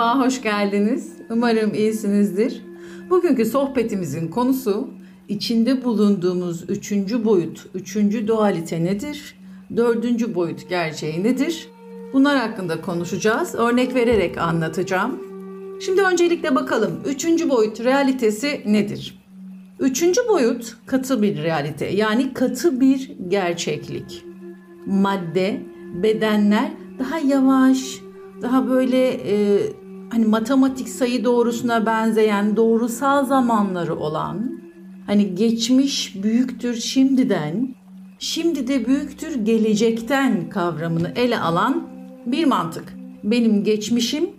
Merhaba, hoş geldiniz. Umarım iyisinizdir. Bugünkü sohbetimizin konusu içinde bulunduğumuz üçüncü boyut, üçüncü dualite nedir? Dördüncü boyut gerçeği nedir? Bunlar hakkında konuşacağız. Örnek vererek anlatacağım. Şimdi öncelikle bakalım üçüncü boyut realitesi nedir? Üçüncü boyut katı bir realite yani katı bir gerçeklik. Madde, bedenler daha yavaş, daha böyle e, hani matematik sayı doğrusuna benzeyen doğrusal zamanları olan hani geçmiş büyüktür şimdiden, şimdi de büyüktür gelecekten kavramını ele alan bir mantık. Benim geçmişim,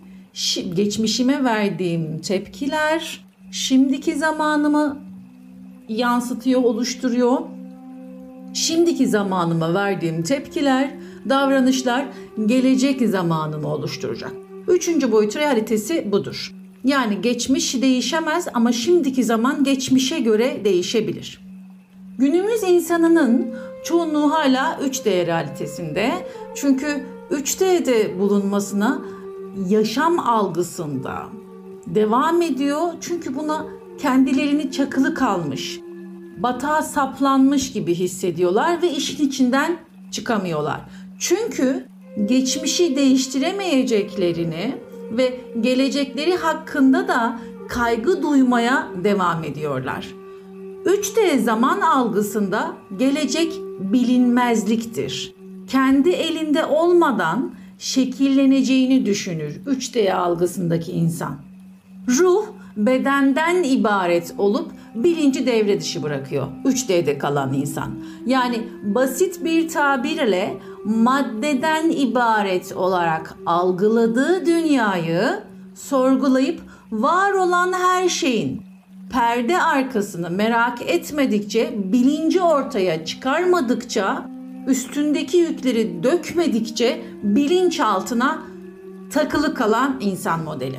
geçmişime verdiğim tepkiler şimdiki zamanımı yansıtıyor, oluşturuyor. Şimdiki zamanıma verdiğim tepkiler, davranışlar gelecek zamanımı oluşturacak. Üçüncü boyut realitesi budur. Yani geçmiş değişemez ama şimdiki zaman geçmişe göre değişebilir. Günümüz insanının çoğunluğu hala 3D realitesinde. Çünkü 3D'de bulunmasına yaşam algısında devam ediyor. Çünkü buna kendilerini çakılı kalmış, batağa saplanmış gibi hissediyorlar ve işin içinden çıkamıyorlar. Çünkü geçmişi değiştiremeyeceklerini ve gelecekleri hakkında da kaygı duymaya devam ediyorlar. 3D zaman algısında gelecek bilinmezliktir. Kendi elinde olmadan şekilleneceğini düşünür 3D algısındaki insan. Ruh bedenden ibaret olup bilinci devre dışı bırakıyor 3D'de kalan insan. Yani basit bir tabirle maddeden ibaret olarak algıladığı dünyayı sorgulayıp var olan her şeyin perde arkasını merak etmedikçe, bilinci ortaya çıkarmadıkça, üstündeki yükleri dökmedikçe bilinçaltına takılı kalan insan modeli.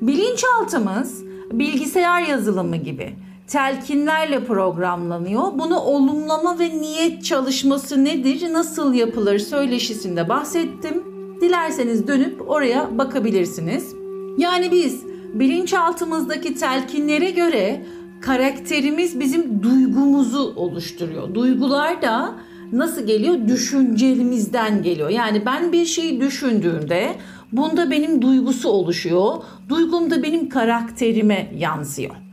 Bilinçaltımız bilgisayar yazılımı gibi telkinlerle programlanıyor. Bunu olumlama ve niyet çalışması nedir, nasıl yapılır söyleşisinde bahsettim. Dilerseniz dönüp oraya bakabilirsiniz. Yani biz bilinçaltımızdaki telkinlere göre karakterimiz bizim duygumuzu oluşturuyor. Duygular da nasıl geliyor? Düşüncelimizden geliyor. Yani ben bir şeyi düşündüğümde bunda benim duygusu oluşuyor. Duygum da benim karakterime yansıyor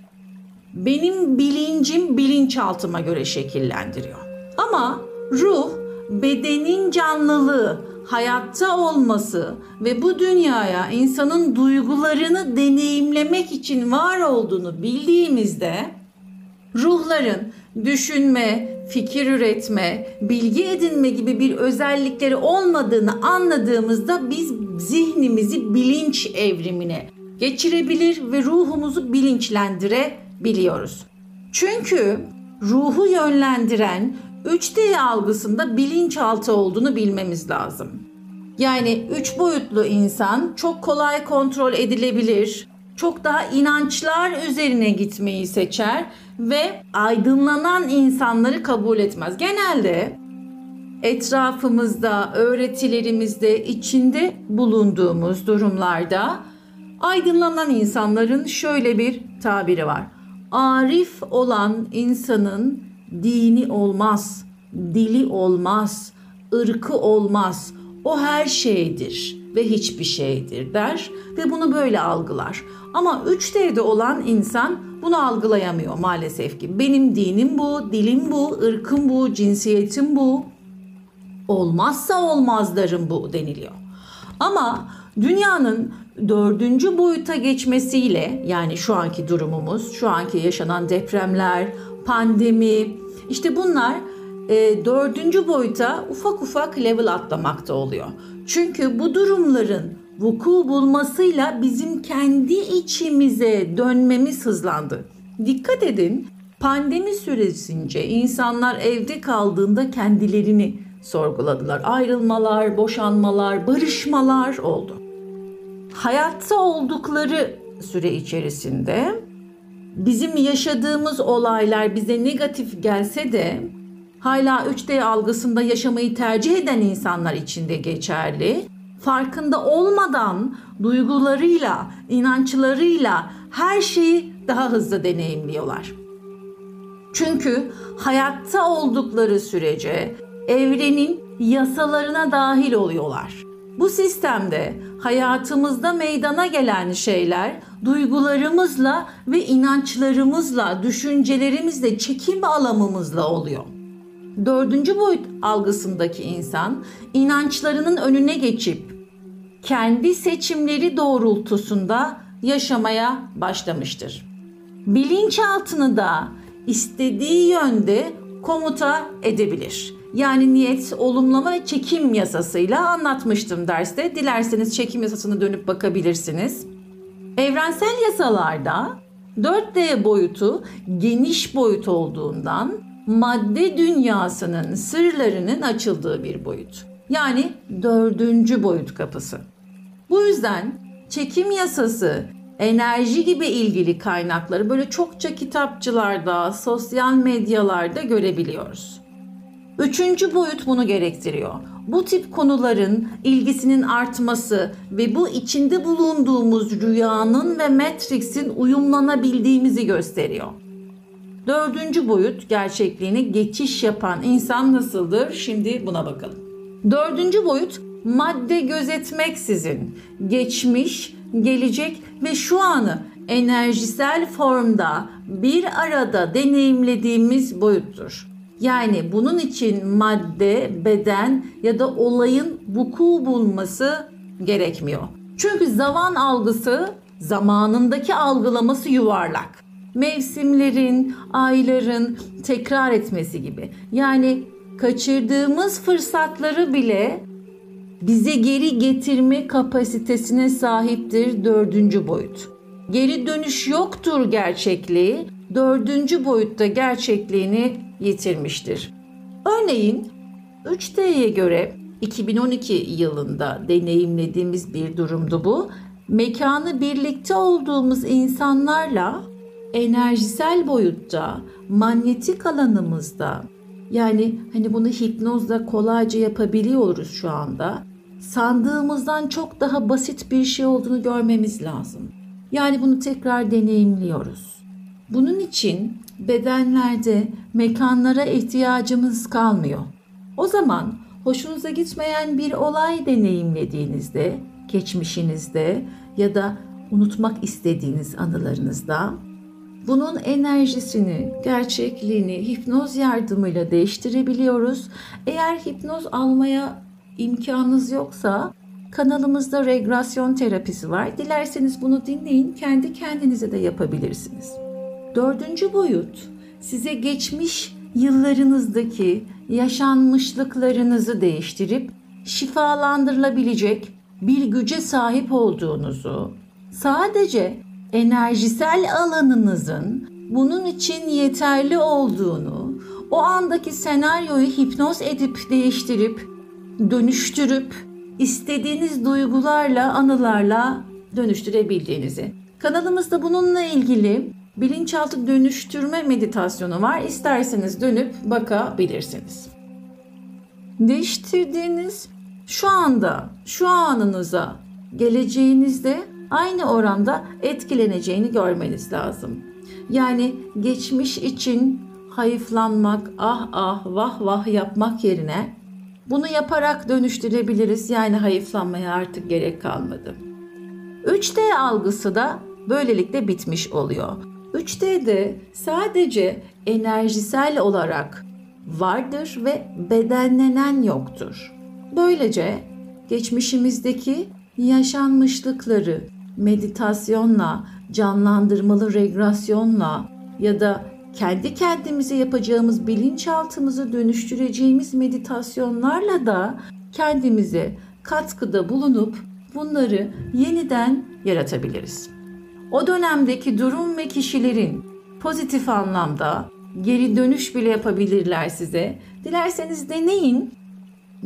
benim bilincim bilinçaltıma göre şekillendiriyor. Ama ruh bedenin canlılığı, hayatta olması ve bu dünyaya insanın duygularını deneyimlemek için var olduğunu bildiğimizde ruhların düşünme, fikir üretme, bilgi edinme gibi bir özellikleri olmadığını anladığımızda biz zihnimizi bilinç evrimine geçirebilir ve ruhumuzu bilinçlendirebiliriz biliyoruz. Çünkü ruhu yönlendiren 3D algısında bilinçaltı olduğunu bilmemiz lazım. Yani üç boyutlu insan çok kolay kontrol edilebilir, çok daha inançlar üzerine gitmeyi seçer ve aydınlanan insanları kabul etmez. Genelde etrafımızda, öğretilerimizde, içinde bulunduğumuz durumlarda aydınlanan insanların şöyle bir tabiri var arif olan insanın dini olmaz, dili olmaz, ırkı olmaz. O her şeydir ve hiçbir şeydir der ve bunu böyle algılar. Ama 3D'de olan insan bunu algılayamıyor maalesef ki. Benim dinim bu, dilim bu, ırkım bu, cinsiyetim bu. Olmazsa olmazlarım bu deniliyor. Ama dünyanın dördüncü boyuta geçmesiyle yani şu anki durumumuz, şu anki yaşanan depremler, pandemi işte bunlar e, dördüncü boyuta ufak ufak level atlamakta oluyor. Çünkü bu durumların vuku bulmasıyla bizim kendi içimize dönmemiz hızlandı. Dikkat edin pandemi süresince insanlar evde kaldığında kendilerini sorguladılar. Ayrılmalar, boşanmalar, barışmalar oldu hayatta oldukları süre içerisinde bizim yaşadığımız olaylar bize negatif gelse de hala 3D algısında yaşamayı tercih eden insanlar için de geçerli. farkında olmadan duygularıyla, inançlarıyla her şeyi daha hızlı deneyimliyorlar. Çünkü hayatta oldukları sürece evrenin yasalarına dahil oluyorlar. Bu sistemde hayatımızda meydana gelen şeyler duygularımızla ve inançlarımızla, düşüncelerimizle, çekim alanımızla oluyor. Dördüncü boyut algısındaki insan inançlarının önüne geçip kendi seçimleri doğrultusunda yaşamaya başlamıştır. Bilinçaltını da istediği yönde komuta edebilir. Yani niyet, olumlama ve çekim yasasıyla anlatmıştım derste. Dilerseniz çekim yasasını dönüp bakabilirsiniz. Evrensel yasalarda 4D boyutu geniş boyut olduğundan madde dünyasının sırlarının açıldığı bir boyut. Yani dördüncü boyut kapısı. Bu yüzden çekim yasası, enerji gibi ilgili kaynakları böyle çokça kitapçılarda, sosyal medyalarda görebiliyoruz. Üçüncü boyut bunu gerektiriyor. Bu tip konuların ilgisinin artması ve bu içinde bulunduğumuz rüyanın ve Matrix'in uyumlanabildiğimizi gösteriyor. Dördüncü boyut gerçekliğini geçiş yapan insan nasıldır? Şimdi buna bakalım. Dördüncü boyut madde gözetmeksizin geçmiş, gelecek ve şu anı enerjisel formda bir arada deneyimlediğimiz boyuttur. Yani bunun için madde, beden ya da olayın vuku bulması gerekmiyor. Çünkü zaman algısı zamanındaki algılaması yuvarlak. Mevsimlerin, ayların tekrar etmesi gibi. Yani kaçırdığımız fırsatları bile bize geri getirme kapasitesine sahiptir dördüncü boyut. Geri dönüş yoktur gerçekliği, dördüncü boyutta gerçekliğini yitirmiştir. Örneğin 3D'ye göre 2012 yılında deneyimlediğimiz bir durumdu bu. Mekanı birlikte olduğumuz insanlarla enerjisel boyutta, manyetik alanımızda yani hani bunu hipnozla kolayca yapabiliyoruz şu anda. Sandığımızdan çok daha basit bir şey olduğunu görmemiz lazım. Yani bunu tekrar deneyimliyoruz. Bunun için bedenlerde mekanlara ihtiyacımız kalmıyor. O zaman hoşunuza gitmeyen bir olay deneyimlediğinizde, geçmişinizde ya da unutmak istediğiniz anılarınızda bunun enerjisini, gerçekliğini hipnoz yardımıyla değiştirebiliyoruz. Eğer hipnoz almaya imkanınız yoksa kanalımızda regresyon terapisi var. Dilerseniz bunu dinleyin, kendi kendinize de yapabilirsiniz. Dördüncü boyut size geçmiş yıllarınızdaki yaşanmışlıklarınızı değiştirip şifalandırılabilecek bir güce sahip olduğunuzu, sadece enerjisel alanınızın bunun için yeterli olduğunu, o andaki senaryoyu hipnoz edip değiştirip, dönüştürüp istediğiniz duygularla, anılarla dönüştürebildiğinizi. Kanalımızda bununla ilgili bilinçaltı dönüştürme meditasyonu var. İsterseniz dönüp bakabilirsiniz. Değiştirdiğiniz şu anda, şu anınıza, geleceğinizde aynı oranda etkileneceğini görmeniz lazım. Yani geçmiş için hayıflanmak, ah ah vah vah yapmak yerine bunu yaparak dönüştürebiliriz. Yani hayıflanmaya artık gerek kalmadı. 3D algısı da böylelikle bitmiş oluyor. 3D'de sadece enerjisel olarak vardır ve bedenlenen yoktur. Böylece geçmişimizdeki yaşanmışlıkları meditasyonla, canlandırmalı regresyonla ya da kendi kendimize yapacağımız bilinçaltımızı dönüştüreceğimiz meditasyonlarla da kendimize katkıda bulunup bunları yeniden yaratabiliriz. O dönemdeki durum ve kişilerin pozitif anlamda geri dönüş bile yapabilirler size. Dilerseniz deneyin.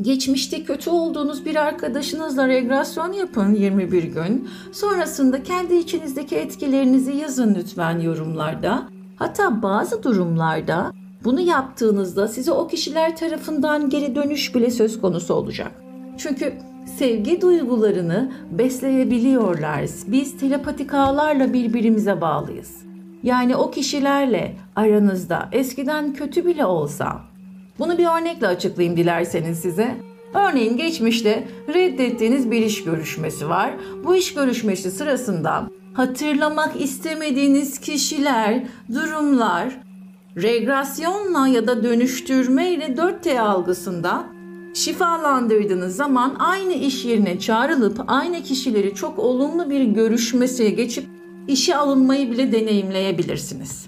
Geçmişte kötü olduğunuz bir arkadaşınızla regresyon yapın 21 gün. Sonrasında kendi içinizdeki etkilerinizi yazın lütfen yorumlarda. Hatta bazı durumlarda bunu yaptığınızda size o kişiler tarafından geri dönüş bile söz konusu olacak. Çünkü sevgi duygularını besleyebiliyorlar. Biz telepatik ağlarla birbirimize bağlıyız. Yani o kişilerle aranızda eskiden kötü bile olsa bunu bir örnekle açıklayayım dilerseniz size. Örneğin geçmişte reddettiğiniz bir iş görüşmesi var. Bu iş görüşmesi sırasında hatırlamak istemediğiniz kişiler, durumlar, regresyonla ya da dönüştürme ile 4T algısında şifalandırdığınız zaman aynı iş yerine çağrılıp aynı kişileri çok olumlu bir görüşmesine geçip işe alınmayı bile deneyimleyebilirsiniz.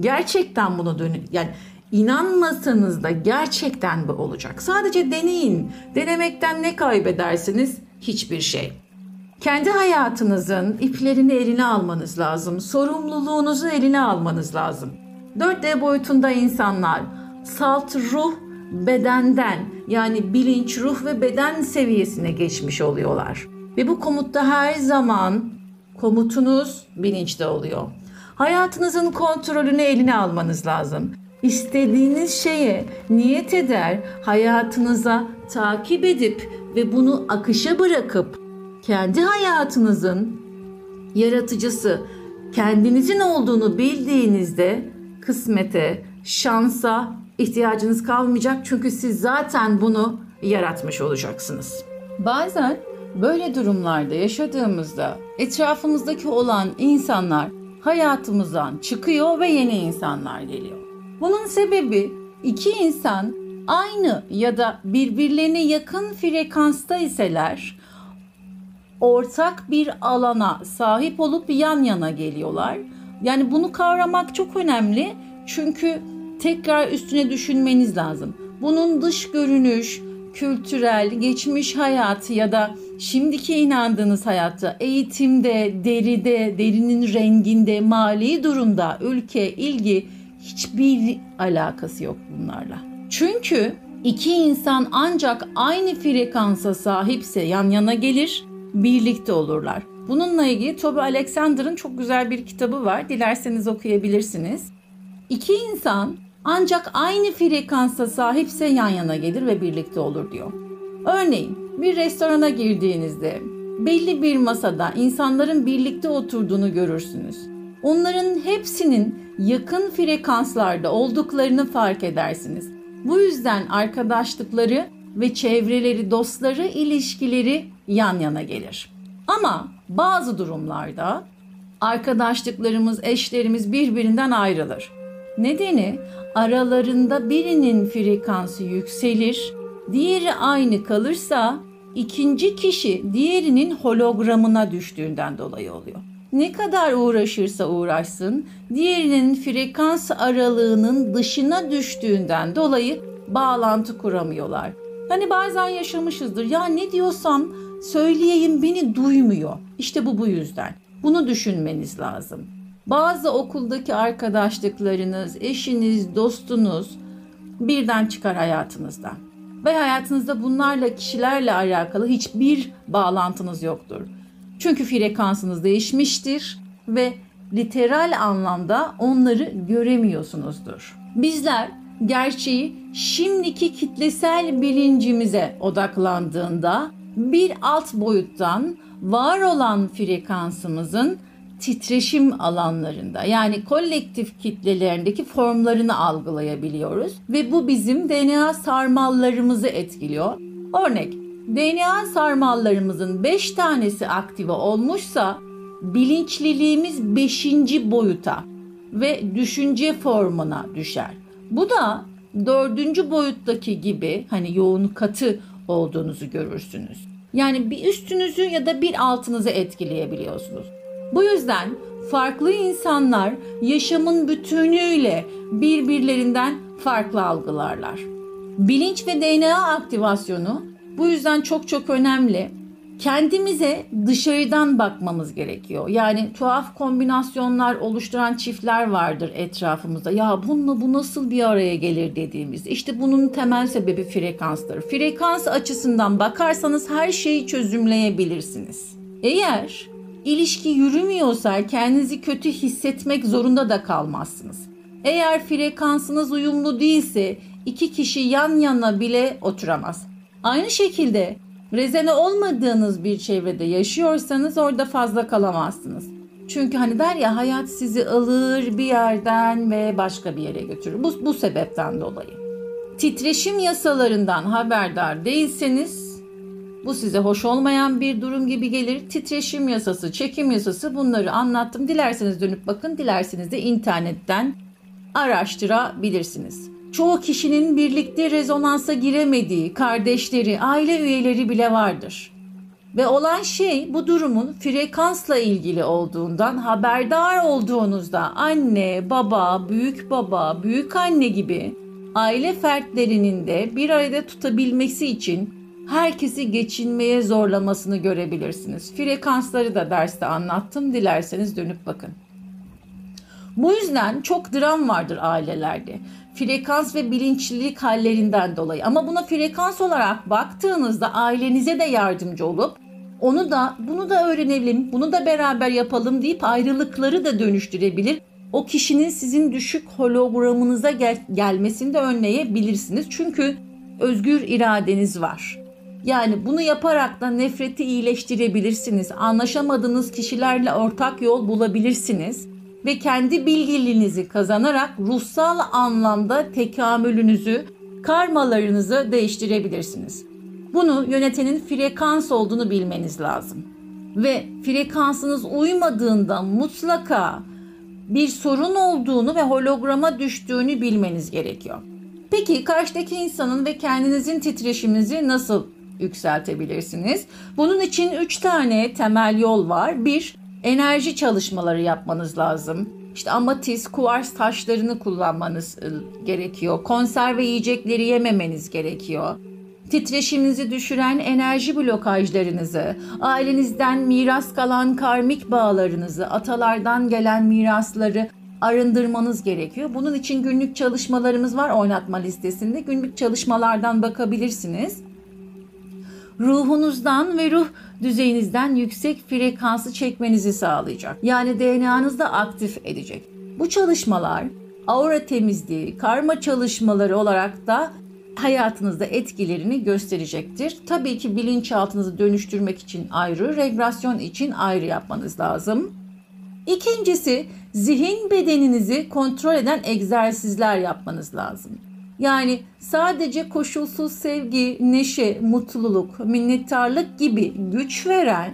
Gerçekten bunu dönün yani inanmasanız da gerçekten bu olacak. Sadece deneyin. Denemekten ne kaybedersiniz? Hiçbir şey. Kendi hayatınızın iplerini eline almanız lazım. Sorumluluğunuzu eline almanız lazım. 4D boyutunda insanlar salt ruh bedenden yani bilinç, ruh ve beden seviyesine geçmiş oluyorlar. Ve bu komutta her zaman komutunuz bilinçte oluyor. Hayatınızın kontrolünü eline almanız lazım. İstediğiniz şeye niyet eder, hayatınıza takip edip ve bunu akışa bırakıp kendi hayatınızın yaratıcısı, kendinizin olduğunu bildiğinizde kısmete, şansa ihtiyacınız kalmayacak çünkü siz zaten bunu yaratmış olacaksınız. Bazen böyle durumlarda yaşadığımızda etrafımızdaki olan insanlar hayatımızdan çıkıyor ve yeni insanlar geliyor. Bunun sebebi iki insan aynı ya da birbirlerine yakın frekansta iseler ortak bir alana sahip olup yan yana geliyorlar. Yani bunu kavramak çok önemli. Çünkü tekrar üstüne düşünmeniz lazım. Bunun dış görünüş, kültürel, geçmiş hayatı ya da şimdiki inandığınız hayatta, eğitimde, deride, derinin renginde, mali durumda, ülke, ilgi hiçbir alakası yok bunlarla. Çünkü iki insan ancak aynı frekansa sahipse yan yana gelir, birlikte olurlar. Bununla ilgili Toby Alexander'ın çok güzel bir kitabı var. Dilerseniz okuyabilirsiniz. İki insan ancak aynı frekansa sahipse yan yana gelir ve birlikte olur diyor. Örneğin bir restorana girdiğinizde belli bir masada insanların birlikte oturduğunu görürsünüz. Onların hepsinin yakın frekanslarda olduklarını fark edersiniz. Bu yüzden arkadaşlıkları ve çevreleri, dostları, ilişkileri yan yana gelir. Ama bazı durumlarda arkadaşlıklarımız, eşlerimiz birbirinden ayrılır. Nedeni aralarında birinin frekansı yükselir, diğeri aynı kalırsa ikinci kişi diğerinin hologramına düştüğünden dolayı oluyor. Ne kadar uğraşırsa uğraşsın, diğerinin frekans aralığının dışına düştüğünden dolayı bağlantı kuramıyorlar. Hani bazen yaşamışızdır. Ya ne diyorsam söyleyeyim beni duymuyor. İşte bu bu yüzden. Bunu düşünmeniz lazım. Bazı okuldaki arkadaşlıklarınız, eşiniz, dostunuz birden çıkar hayatınızdan. Ve hayatınızda bunlarla kişilerle alakalı hiçbir bağlantınız yoktur. Çünkü frekansınız değişmiştir ve literal anlamda onları göremiyorsunuzdur. Bizler gerçeği şimdiki kitlesel bilincimize odaklandığında bir alt boyuttan var olan frekansımızın titreşim alanlarında yani kolektif kitlelerindeki formlarını algılayabiliyoruz ve bu bizim DNA sarmallarımızı etkiliyor. Örnek DNA sarmallarımızın 5 tanesi aktive olmuşsa bilinçliliğimiz 5. boyuta ve düşünce formuna düşer. Bu da dördüncü boyuttaki gibi hani yoğun katı olduğunuzu görürsünüz. Yani bir üstünüzü ya da bir altınızı etkileyebiliyorsunuz. Bu yüzden farklı insanlar yaşamın bütünüyle birbirlerinden farklı algılarlar. Bilinç ve DNA aktivasyonu bu yüzden çok çok önemli kendimize dışarıdan bakmamız gerekiyor. Yani tuhaf kombinasyonlar oluşturan çiftler vardır etrafımızda. Ya bununla bu nasıl bir araya gelir dediğimiz. İşte bunun temel sebebi frekanstır. Frekans açısından bakarsanız her şeyi çözümleyebilirsiniz. Eğer ilişki yürümüyorsa kendinizi kötü hissetmek zorunda da kalmazsınız. Eğer frekansınız uyumlu değilse iki kişi yan yana bile oturamaz. Aynı şekilde Rezene olmadığınız bir çevrede yaşıyorsanız orada fazla kalamazsınız. Çünkü hani der ya hayat sizi alır bir yerden ve başka bir yere götürür. Bu, bu sebepten dolayı. Titreşim yasalarından haberdar değilseniz bu size hoş olmayan bir durum gibi gelir. Titreşim yasası, çekim yasası bunları anlattım. Dilerseniz dönüp bakın, dilerseniz de internetten araştırabilirsiniz. Çoğu kişinin birlikte rezonansa giremediği kardeşleri, aile üyeleri bile vardır. Ve olan şey bu durumun frekansla ilgili olduğundan haberdar olduğunuzda anne, baba, büyük baba, büyük anne gibi aile fertlerinin de bir arada tutabilmesi için herkesi geçinmeye zorlamasını görebilirsiniz. Frekansları da derste anlattım. Dilerseniz dönüp bakın. Bu yüzden çok dram vardır ailelerde. Frekans ve bilinçlilik hallerinden dolayı. Ama buna frekans olarak baktığınızda ailenize de yardımcı olup onu da bunu da öğrenelim, bunu da beraber yapalım deyip ayrılıkları da dönüştürebilir. O kişinin sizin düşük hologramınıza gel- gelmesini de önleyebilirsiniz. Çünkü özgür iradeniz var. Yani bunu yaparak da nefreti iyileştirebilirsiniz. Anlaşamadığınız kişilerle ortak yol bulabilirsiniz ve kendi bilgiliğinizi kazanarak ruhsal anlamda tekamülünüzü, karmalarınızı değiştirebilirsiniz. Bunu yönetenin frekans olduğunu bilmeniz lazım. Ve frekansınız uymadığında mutlaka bir sorun olduğunu ve holograma düştüğünü bilmeniz gerekiyor. Peki karşıdaki insanın ve kendinizin titreşiminizi nasıl yükseltebilirsiniz? Bunun için 3 tane temel yol var. Bir, enerji çalışmaları yapmanız lazım. İşte amatis, kuvars taşlarını kullanmanız gerekiyor. Konserve yiyecekleri yememeniz gerekiyor titreşiminizi düşüren enerji blokajlarınızı, ailenizden miras kalan karmik bağlarınızı, atalardan gelen mirasları arındırmanız gerekiyor. Bunun için günlük çalışmalarımız var oynatma listesinde. Günlük çalışmalardan bakabilirsiniz. Ruhunuzdan ve ruh düzeyinizden yüksek frekansı çekmenizi sağlayacak. Yani DNA'nızı da aktif edecek. Bu çalışmalar aura temizliği, karma çalışmaları olarak da hayatınızda etkilerini gösterecektir. Tabii ki bilinçaltınızı dönüştürmek için ayrı, regresyon için ayrı yapmanız lazım. İkincisi zihin bedeninizi kontrol eden egzersizler yapmanız lazım. Yani sadece koşulsuz sevgi, neşe, mutluluk, minnettarlık gibi güç veren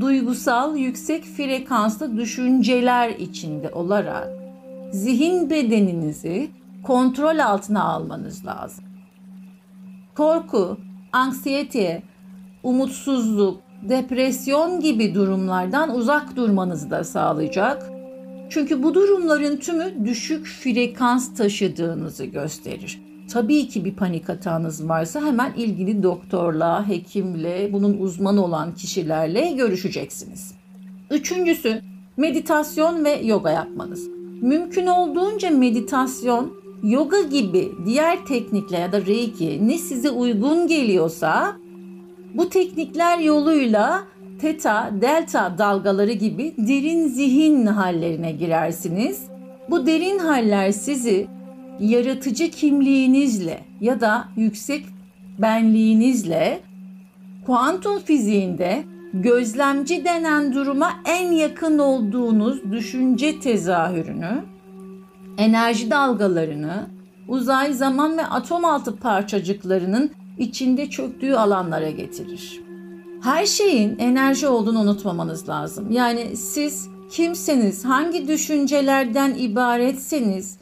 duygusal yüksek frekanslı düşünceler içinde olarak zihin bedeninizi kontrol altına almanız lazım korku, anksiyete, umutsuzluk, depresyon gibi durumlardan uzak durmanızı da sağlayacak. Çünkü bu durumların tümü düşük frekans taşıdığınızı gösterir. Tabii ki bir panik hatanız varsa hemen ilgili doktorla, hekimle, bunun uzmanı olan kişilerle görüşeceksiniz. Üçüncüsü meditasyon ve yoga yapmanız. Mümkün olduğunca meditasyon yoga gibi diğer teknikler ya da reiki ne size uygun geliyorsa bu teknikler yoluyla teta, delta dalgaları gibi derin zihin hallerine girersiniz. Bu derin haller sizi yaratıcı kimliğinizle ya da yüksek benliğinizle kuantum fiziğinde gözlemci denen duruma en yakın olduğunuz düşünce tezahürünü enerji dalgalarını, uzay, zaman ve atom altı parçacıklarının içinde çöktüğü alanlara getirir. Her şeyin enerji olduğunu unutmamanız lazım. Yani siz kimseniz, hangi düşüncelerden ibaretseniz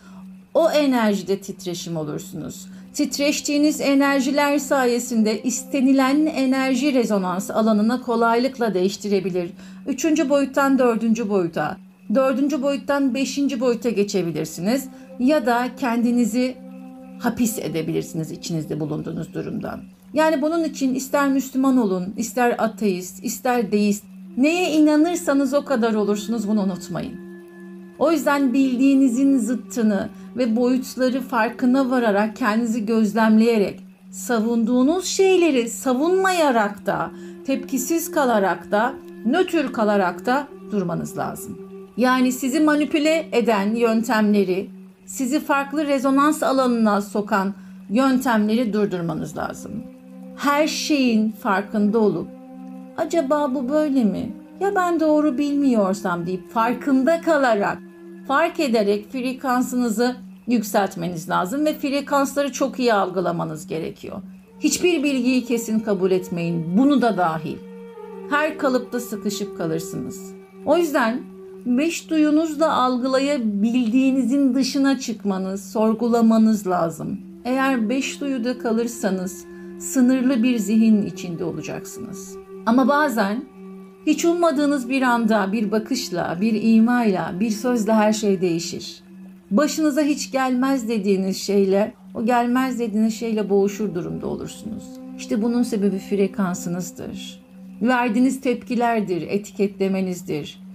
o enerjide titreşim olursunuz. Titreştiğiniz enerjiler sayesinde istenilen enerji rezonans alanına kolaylıkla değiştirebilir. Üçüncü boyuttan dördüncü boyuta, Dördüncü boyuttan beşinci boyuta geçebilirsiniz ya da kendinizi hapis edebilirsiniz içinizde bulunduğunuz durumdan. Yani bunun için ister Müslüman olun, ister ateist, ister deist, neye inanırsanız o kadar olursunuz bunu unutmayın. O yüzden bildiğinizin zıttını ve boyutları farkına vararak kendinizi gözlemleyerek savunduğunuz şeyleri savunmayarak da, tepkisiz kalarak da, nötr kalarak da durmanız lazım. Yani sizi manipüle eden yöntemleri, sizi farklı rezonans alanına sokan yöntemleri durdurmanız lazım. Her şeyin farkında olup acaba bu böyle mi? Ya ben doğru bilmiyorsam deyip farkında kalarak, fark ederek frekansınızı yükseltmeniz lazım ve frekansları çok iyi algılamanız gerekiyor. Hiçbir bilgiyi kesin kabul etmeyin. Bunu da dahil. Her kalıpta sıkışıp kalırsınız. O yüzden beş duyunuzla algılayabildiğinizin dışına çıkmanız, sorgulamanız lazım. Eğer beş duyuda kalırsanız sınırlı bir zihin içinde olacaksınız. Ama bazen hiç ummadığınız bir anda bir bakışla, bir imayla, bir sözle her şey değişir. Başınıza hiç gelmez dediğiniz şeyle, o gelmez dediğiniz şeyle boğuşur durumda olursunuz. İşte bunun sebebi frekansınızdır. Verdiğiniz tepkilerdir, etiketlemenizdir.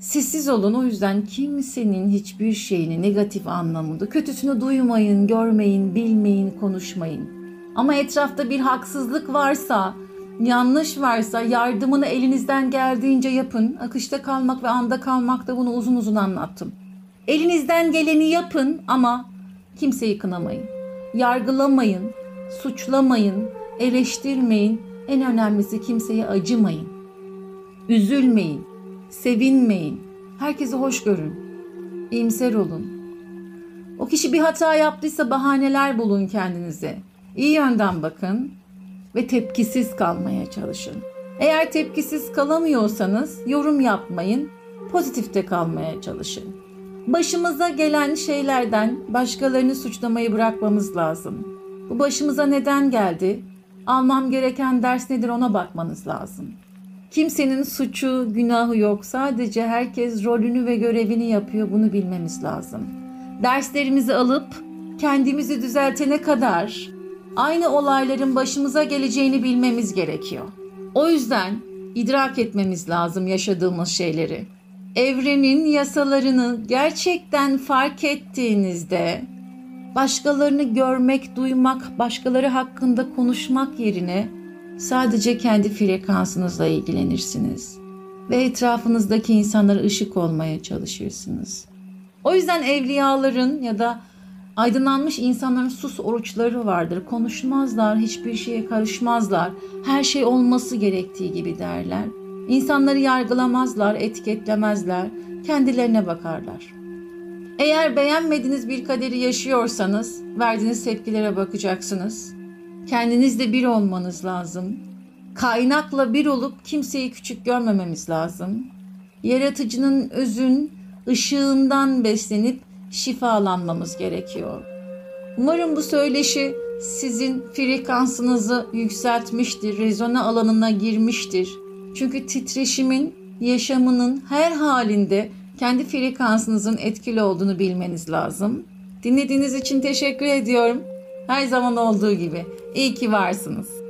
Sessiz olun o yüzden kimsenin hiçbir şeyini negatif anlamında kötüsünü duymayın, görmeyin, bilmeyin, konuşmayın. Ama etrafta bir haksızlık varsa, yanlış varsa yardımını elinizden geldiğince yapın. Akışta kalmak ve anda kalmak da bunu uzun uzun anlattım. Elinizden geleni yapın ama kimseyi kınamayın. Yargılamayın, suçlamayın, eleştirmeyin. En önemlisi kimseye acımayın. Üzülmeyin, sevinmeyin. Herkesi hoş görün. İyimser olun. O kişi bir hata yaptıysa bahaneler bulun kendinize. İyi yönden bakın ve tepkisiz kalmaya çalışın. Eğer tepkisiz kalamıyorsanız yorum yapmayın, pozitifte kalmaya çalışın. Başımıza gelen şeylerden başkalarını suçlamayı bırakmamız lazım. Bu başımıza neden geldi? Almam gereken ders nedir ona bakmanız lazım. Kimsenin suçu, günahı yok. Sadece herkes rolünü ve görevini yapıyor. Bunu bilmemiz lazım. Derslerimizi alıp kendimizi düzeltene kadar aynı olayların başımıza geleceğini bilmemiz gerekiyor. O yüzden idrak etmemiz lazım yaşadığımız şeyleri. Evrenin yasalarını gerçekten fark ettiğinizde başkalarını görmek, duymak, başkaları hakkında konuşmak yerine sadece kendi frekansınızla ilgilenirsiniz ve etrafınızdaki insanlara ışık olmaya çalışırsınız. O yüzden evliyaların ya da aydınlanmış insanların sus oruçları vardır. Konuşmazlar, hiçbir şeye karışmazlar. Her şey olması gerektiği gibi derler. İnsanları yargılamazlar, etiketlemezler. Kendilerine bakarlar. Eğer beğenmediğiniz bir kaderi yaşıyorsanız verdiğiniz tepkilere bakacaksınız. Kendinizle bir olmanız lazım. Kaynakla bir olup kimseyi küçük görmememiz lazım. Yaratıcının özün ışığından beslenip şifalanmamız gerekiyor. Umarım bu söyleşi sizin frekansınızı yükseltmiştir, rezona alanına girmiştir. Çünkü titreşimin yaşamının her halinde kendi frekansınızın etkili olduğunu bilmeniz lazım. Dinlediğiniz için teşekkür ediyorum. Her zaman olduğu gibi. İyi ki varsınız.